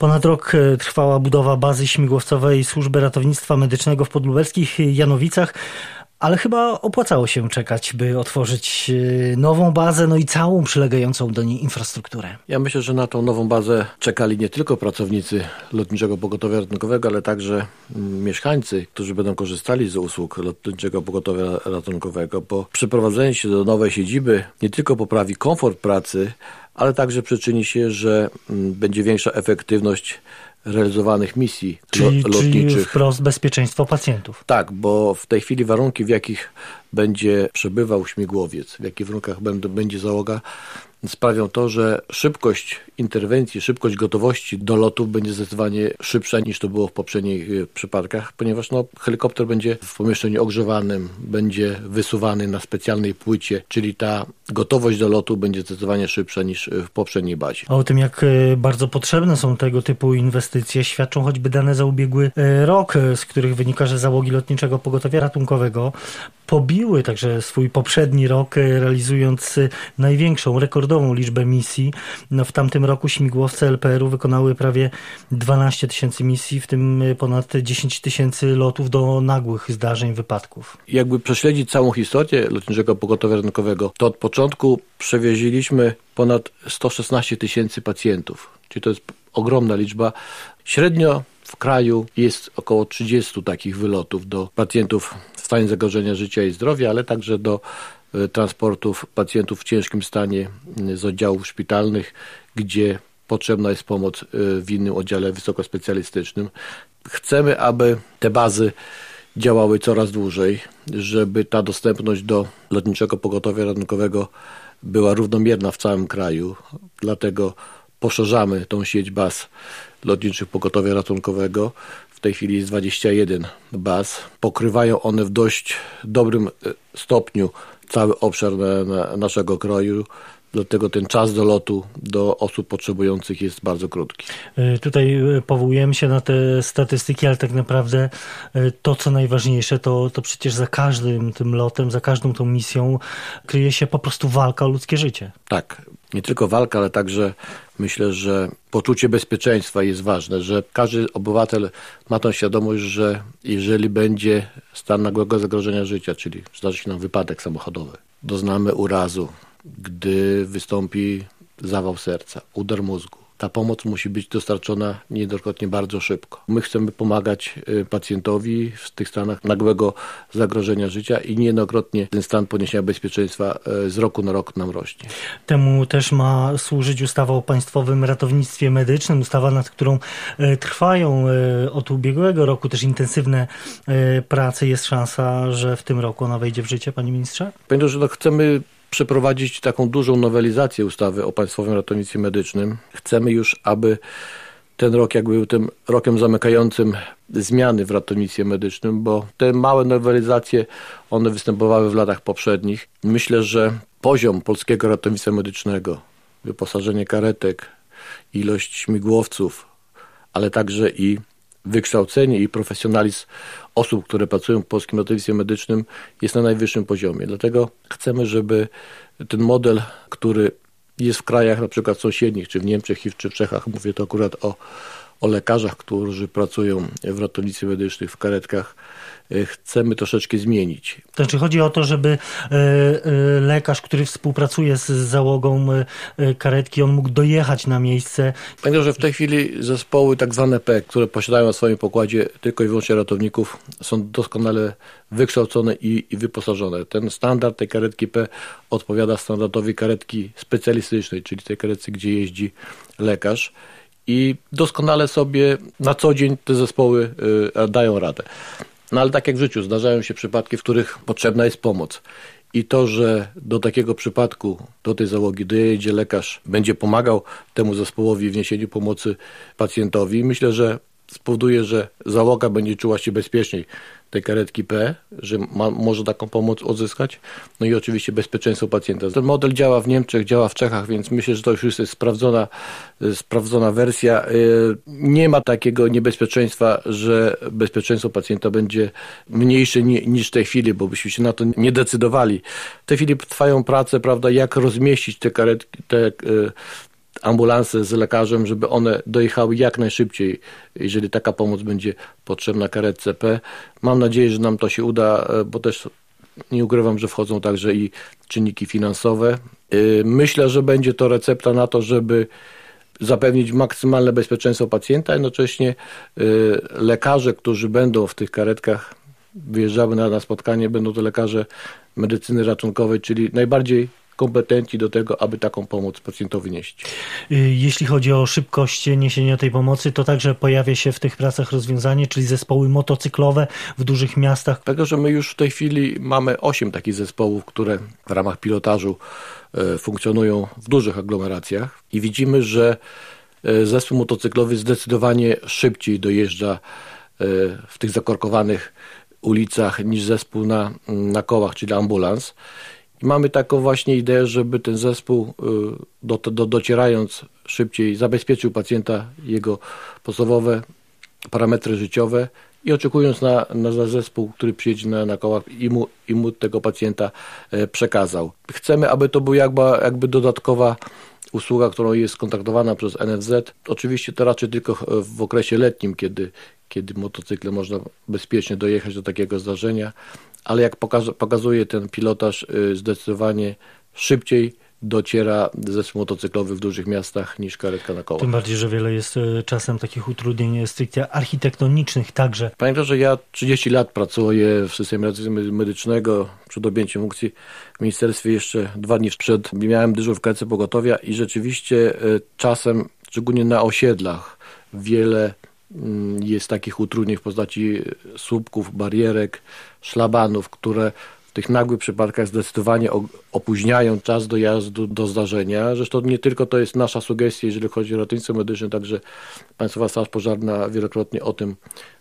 Ponad rok e, trwała budowa bazy śmigłowcowej Służby Ratownictwa Medycznego w podlubelskich Janowicach. Ale chyba opłacało się czekać, by otworzyć e, nową bazę, no i całą przylegającą do niej infrastrukturę. Ja myślę, że na tą nową bazę czekali nie tylko pracownicy Lotniczego Pogotowia Ratunkowego, ale także mm, mieszkańcy, którzy będą korzystali z usług Lotniczego Pogotowia Ratunkowego, bo przeprowadzenie się do nowej siedziby nie tylko poprawi komfort pracy, ale także przyczyni się, że mm, będzie większa efektywność realizowanych misji czyli, lotniczych. Czyli wprost bezpieczeństwo pacjentów. Tak, bo w tej chwili warunki, w jakich będzie przebywał śmigłowiec, w jakich warunkach będzie załoga, sprawią to, że szybkość interwencji, szybkość gotowości do lotów będzie zdecydowanie szybsza niż to było w poprzednich e, przypadkach, ponieważ no, helikopter będzie w pomieszczeniu ogrzewanym, będzie wysuwany na specjalnej płycie, czyli ta gotowość do lotu będzie zdecydowanie szybsza niż e, w poprzedniej bazie. A o tym, jak e, bardzo potrzebne są tego typu inwestycje, świadczą choćby dane za ubiegły rok, z których wynika, że załogi lotniczego pogotowia ratunkowego pobiły także swój poprzedni rok, realizując największą, rekordową liczbę misji. No, w tamtym roku śmigłowce LPR-u wykonały prawie 12 tysięcy misji, w tym ponad 10 tysięcy lotów do nagłych zdarzeń, wypadków. Jakby prześledzić całą historię lotniczego pogotowia rynkowego, to od początku przewieziliśmy ponad 116 tysięcy pacjentów, czyli to jest ogromna liczba. Średnio w kraju jest około 30 takich wylotów do pacjentów stanie zagrożenia życia i zdrowia, ale także do e, transportów pacjentów w ciężkim stanie e, z oddziałów szpitalnych, gdzie potrzebna jest pomoc e, w innym oddziale wysokospecjalistycznym. Chcemy, aby te bazy działały coraz dłużej, żeby ta dostępność do lotniczego pogotowia ratunkowego była równomierna w całym kraju. Dlatego poszerzamy tą sieć baz lotniczych pogotowia ratunkowego. W tej chwili jest 21 baz. Pokrywają one w dość dobrym e, stopniu cały obszar na, na naszego kraju. Dlatego ten czas do lotu do osób potrzebujących jest bardzo krótki. E, tutaj e, powołujemy się na te statystyki, ale tak naprawdę to, co najważniejsze, to, to przecież za każdym tym lotem, za każdą tą misją kryje się po prostu walka o ludzkie życie. Tak, nie tylko walka, ale także myślę, że poczucie bezpieczeństwa jest ważne, że każdy obywatel ma tą świadomość, że jeżeli będzie stan nagłego zagrożenia życia, czyli zdarzy się nam wypadek samochodowy, doznamy urazu, gdy wystąpi zawał serca, udar mózgu, ta pomoc musi być dostarczona niejednokrotnie bardzo szybko. My chcemy pomagać y, pacjentowi w tych stanach nagłego zagrożenia życia i niejednokrotnie ten stan podniesienia bezpieczeństwa y, z roku na rok nam rośnie. Temu też ma służyć ustawa o Państwowym Ratownictwie Medycznym, ustawa, nad którą y, trwają od ubiegłego roku też intensywne prace. Jest szansa, że w tym roku ona wejdzie w życie, Panie Ministrze? Panie że no chcemy przeprowadzić taką dużą nowelizację ustawy o Państwowym Ratownictwie Medycznym. Chcemy już, aby ten rok jak był tym rokiem zamykającym zmiany w ratownictwie medycznym, bo te małe nowelizacje, one występowały w latach poprzednich. Myślę, że poziom polskiego ratownictwa medycznego, wyposażenie karetek, ilość śmigłowców, ale także i wykształcenie i profesjonalizm osób, które pracują w polskim ratownictwie medycznym jest na najwyższym poziomie. Dlatego chcemy, żeby ten model, który jest w krajach na przykład sąsiednich, czy w Niemczech, czy w Czechach, mówię to akurat o, o lekarzach, którzy pracują w ratownictwie medycznym, w karetkach, E, chcemy troszeczkę zmienić. To znaczy chodzi o to, żeby e, e, lekarz, który współpracuje z załogą karetki, on mógł dojechać na miejsce. Pamiętam, że w tej chwili zespoły tak zwane P, które posiadają na swoim pokładzie tylko i wyłącznie ratowników, są doskonale wykształcone i, i wyposażone. Ten standard tej karetki P odpowiada standardowi karetki specjalistycznej, czyli tej karetce, gdzie jeździ lekarz i doskonale sobie na co dzień te zespoły dają radę. No ale tak jak w życiu, zdarzają się przypadki, w których potrzebna jest pomoc. I to, że do takiego przypadku, do tej załogi dojedzie lekarz, będzie pomagał temu zespołowi w niesieniu pomocy pacjentowi, myślę, że spowoduje, że załoga będzie czuła się bezpieczniej tej karetki P, że ma, może taką pomoc odzyskać. No i oczywiście bezpieczeństwo pacjenta. Ten model działa w Niemczech, działa w Czechach, więc myślę, że to już jest sprawdzona, sprawdzona wersja. Y, nie ma takiego niebezpieczeństwa, że bezpieczeństwo pacjenta będzie mniejsze niż w tej chwili, bo byśmy się na to nie decydowali. W tej chwili trwają prace, prawda, jak rozmieścić te karetki, te y, ambulanse z lekarzem, żeby one dojechały jak najszybciej, jeżeli taka pomoc będzie potrzebna karetce P. Mam nadzieję, że nam to się uda, bo też nie ukrywam, że wchodzą także i czynniki finansowe. Myślę, że będzie to recepta na to, żeby zapewnić maksymalne bezpieczeństwo pacjenta, jednocześnie lekarze, którzy będą w tych karetkach wyjeżdżały na, na spotkanie, będą to lekarze medycyny ratunkowej, czyli najbardziej kompetenci do tego, aby taką pomoc pacjentowi nieść. Y, jeśli chodzi o szybkość niesienia tej pomocy, to także pojawia się w tych pracach rozwiązanie, czyli zespoły motocyklowe w dużych miastach. Tego, że my już w tej chwili mamy osiem takich zespołów, które w ramach pilotażu e, funkcjonują w dużych aglomeracjach i widzimy, że e, zespół motocyklowy zdecydowanie szybciej dojeżdża e, w tych zakorkowanych ulicach niż zespół na, na kołach, czyli ambulans. I mamy taką właśnie ideę, żeby ten zespół y, do, do, docierając szybciej zabezpieczył pacjenta, jego podstawowe parametry życiowe i oczekując na, na zespół, który przyjedzie na, na kołach i mu, i mu tego pacjenta e, przekazał. Chcemy, aby to była jakby, jakby dodatkowa usługa, którą jest kontaktowana przez NFZ. Oczywiście to raczej tylko w okresie letnim, kiedy, kiedy motocyklem można bezpiecznie dojechać do takiego zdarzenia, ale jak pokazuje ten pilotaż, y, zdecydowanie szybciej dociera zespół motocyklowy w dużych miastach niż karetka na kołach. Tym bardziej, że wiele jest y, czasem takich utrudnień stricte architektonicznych także. Pamiętam, że ja 30 lat pracuję w systemie medycznego przed objęciem funkcji w ministerstwie jeszcze dwa dni przed miałem dyżur w karetce pogotowia i rzeczywiście y, czasem, szczególnie na osiedlach, wiele Mm, jest takich utrudnień w postaci słupków, barierek, szlabanów, które w tych nagłych przypadkach zdecydowanie opóźniają czas dojazdu do zdarzenia. Zresztą nie tylko to jest nasza sugestia, jeżeli chodzi o ratownictwo medyczne, także Państwowa Straż Pożarna wielokrotnie o tym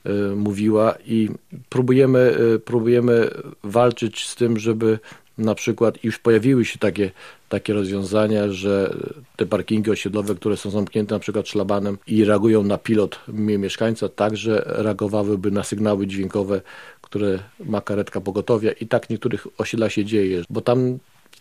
y, mówiła i próbujemy, y, próbujemy walczyć z tym, żeby na przykład już pojawiły się takie, takie rozwiązania, że te parkingi osiedlowe, które są zamknięte na przykład szlabanem i reagują na pilot mieszkańca, także reagowałyby na sygnały dźwiękowe, które ma karetka pogotowia. I tak niektórych osiedlach się dzieje, bo tam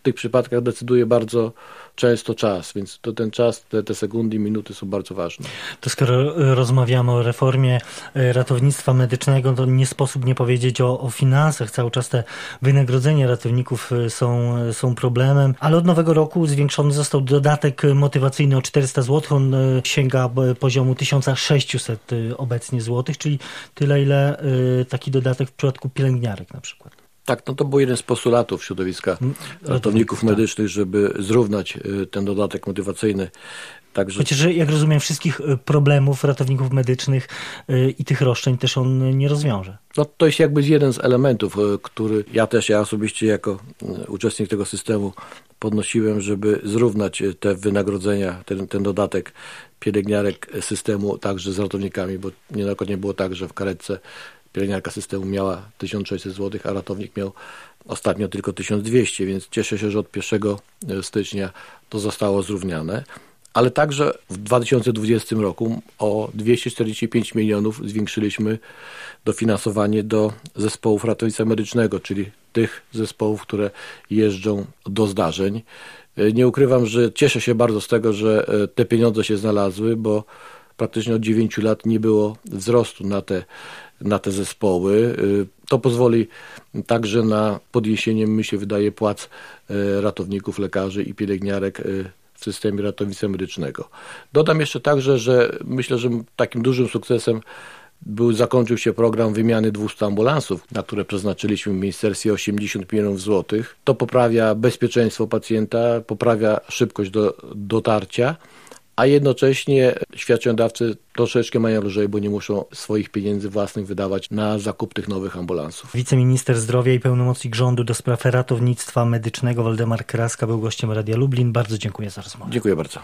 tych przypadkach decyduje bardzo często czas, więc to ten czas, te, te sekundy, minuty są bardzo ważne. To skoro rozmawiamy o reformie e, ratownictwa medycznego, to nie sposób nie powiedzieć o, o finansach. Cały czas te wynagrodzenia ratowników e, są, są problemem, ale od nowego roku zwiększony został dodatek motywacyjny o 400 zł. On sięga poziomu 1600 obecnie złotych, czyli tyle, ile taki dodatek w przypadku pielęgniarek na przykład. Tak, no to był jeden z postulatów środowiska mm, ratowników tak. medycznych, żeby zrównać y, ten dodatek motywacyjny. Także... Chociaż jak rozumiem wszystkich y, problemów ratowników medycznych y, i tych roszczeń też on nie rozwiąże. No to jest jakby jeden z elementów, który ja też, ja osobiście jako uczestnik tego systemu podnosiłem, żeby zrównać te wynagrodzenia, ten, ten dodatek pielęgniarek systemu także z ratownikami, bo niejednokrotnie było tak, że w karetce pielęgniarka systemu miała 1600 zł, a ratownik miał ostatnio tylko 1200, więc cieszę się, że od 1 e, stycznia to zostało zrównane. Ale także w 2020 roku o 245 milionów zwiększyliśmy dofinansowanie do zespołów ratownictwa medycznego, czyli tych zespołów, które jeżdżą do zdarzeń. E, nie ukrywam, że cieszę się bardzo z tego, że e, te pieniądze się znalazły, bo praktycznie od 9 lat nie było wzrostu na te na te zespoły. Y, to pozwoli także na podniesienie, mi się wydaje, płac y, ratowników, lekarzy i pielęgniarek y, w systemie ratownictwa medycznego. Dodam jeszcze także, że myślę, że takim dużym sukcesem był, zakończył się program wymiany 200 ambulansów, na które przeznaczyliśmy w ministerstwie 80 milionów złotych. To poprawia bezpieczeństwo pacjenta, poprawia szybkość do, dotarcia a jednocześnie świadczeniodawcy troszeczkę mają lżej, bo nie muszą swoich pieniędzy własnych wydawać na zakup tych nowych ambulansów. Wiceminister zdrowia i pełnomocnik rządu do spraw ratownictwa medycznego Waldemar Kraska był gościem Radia Lublin. Bardzo dziękuję za rozmowę. Dziękuję bardzo.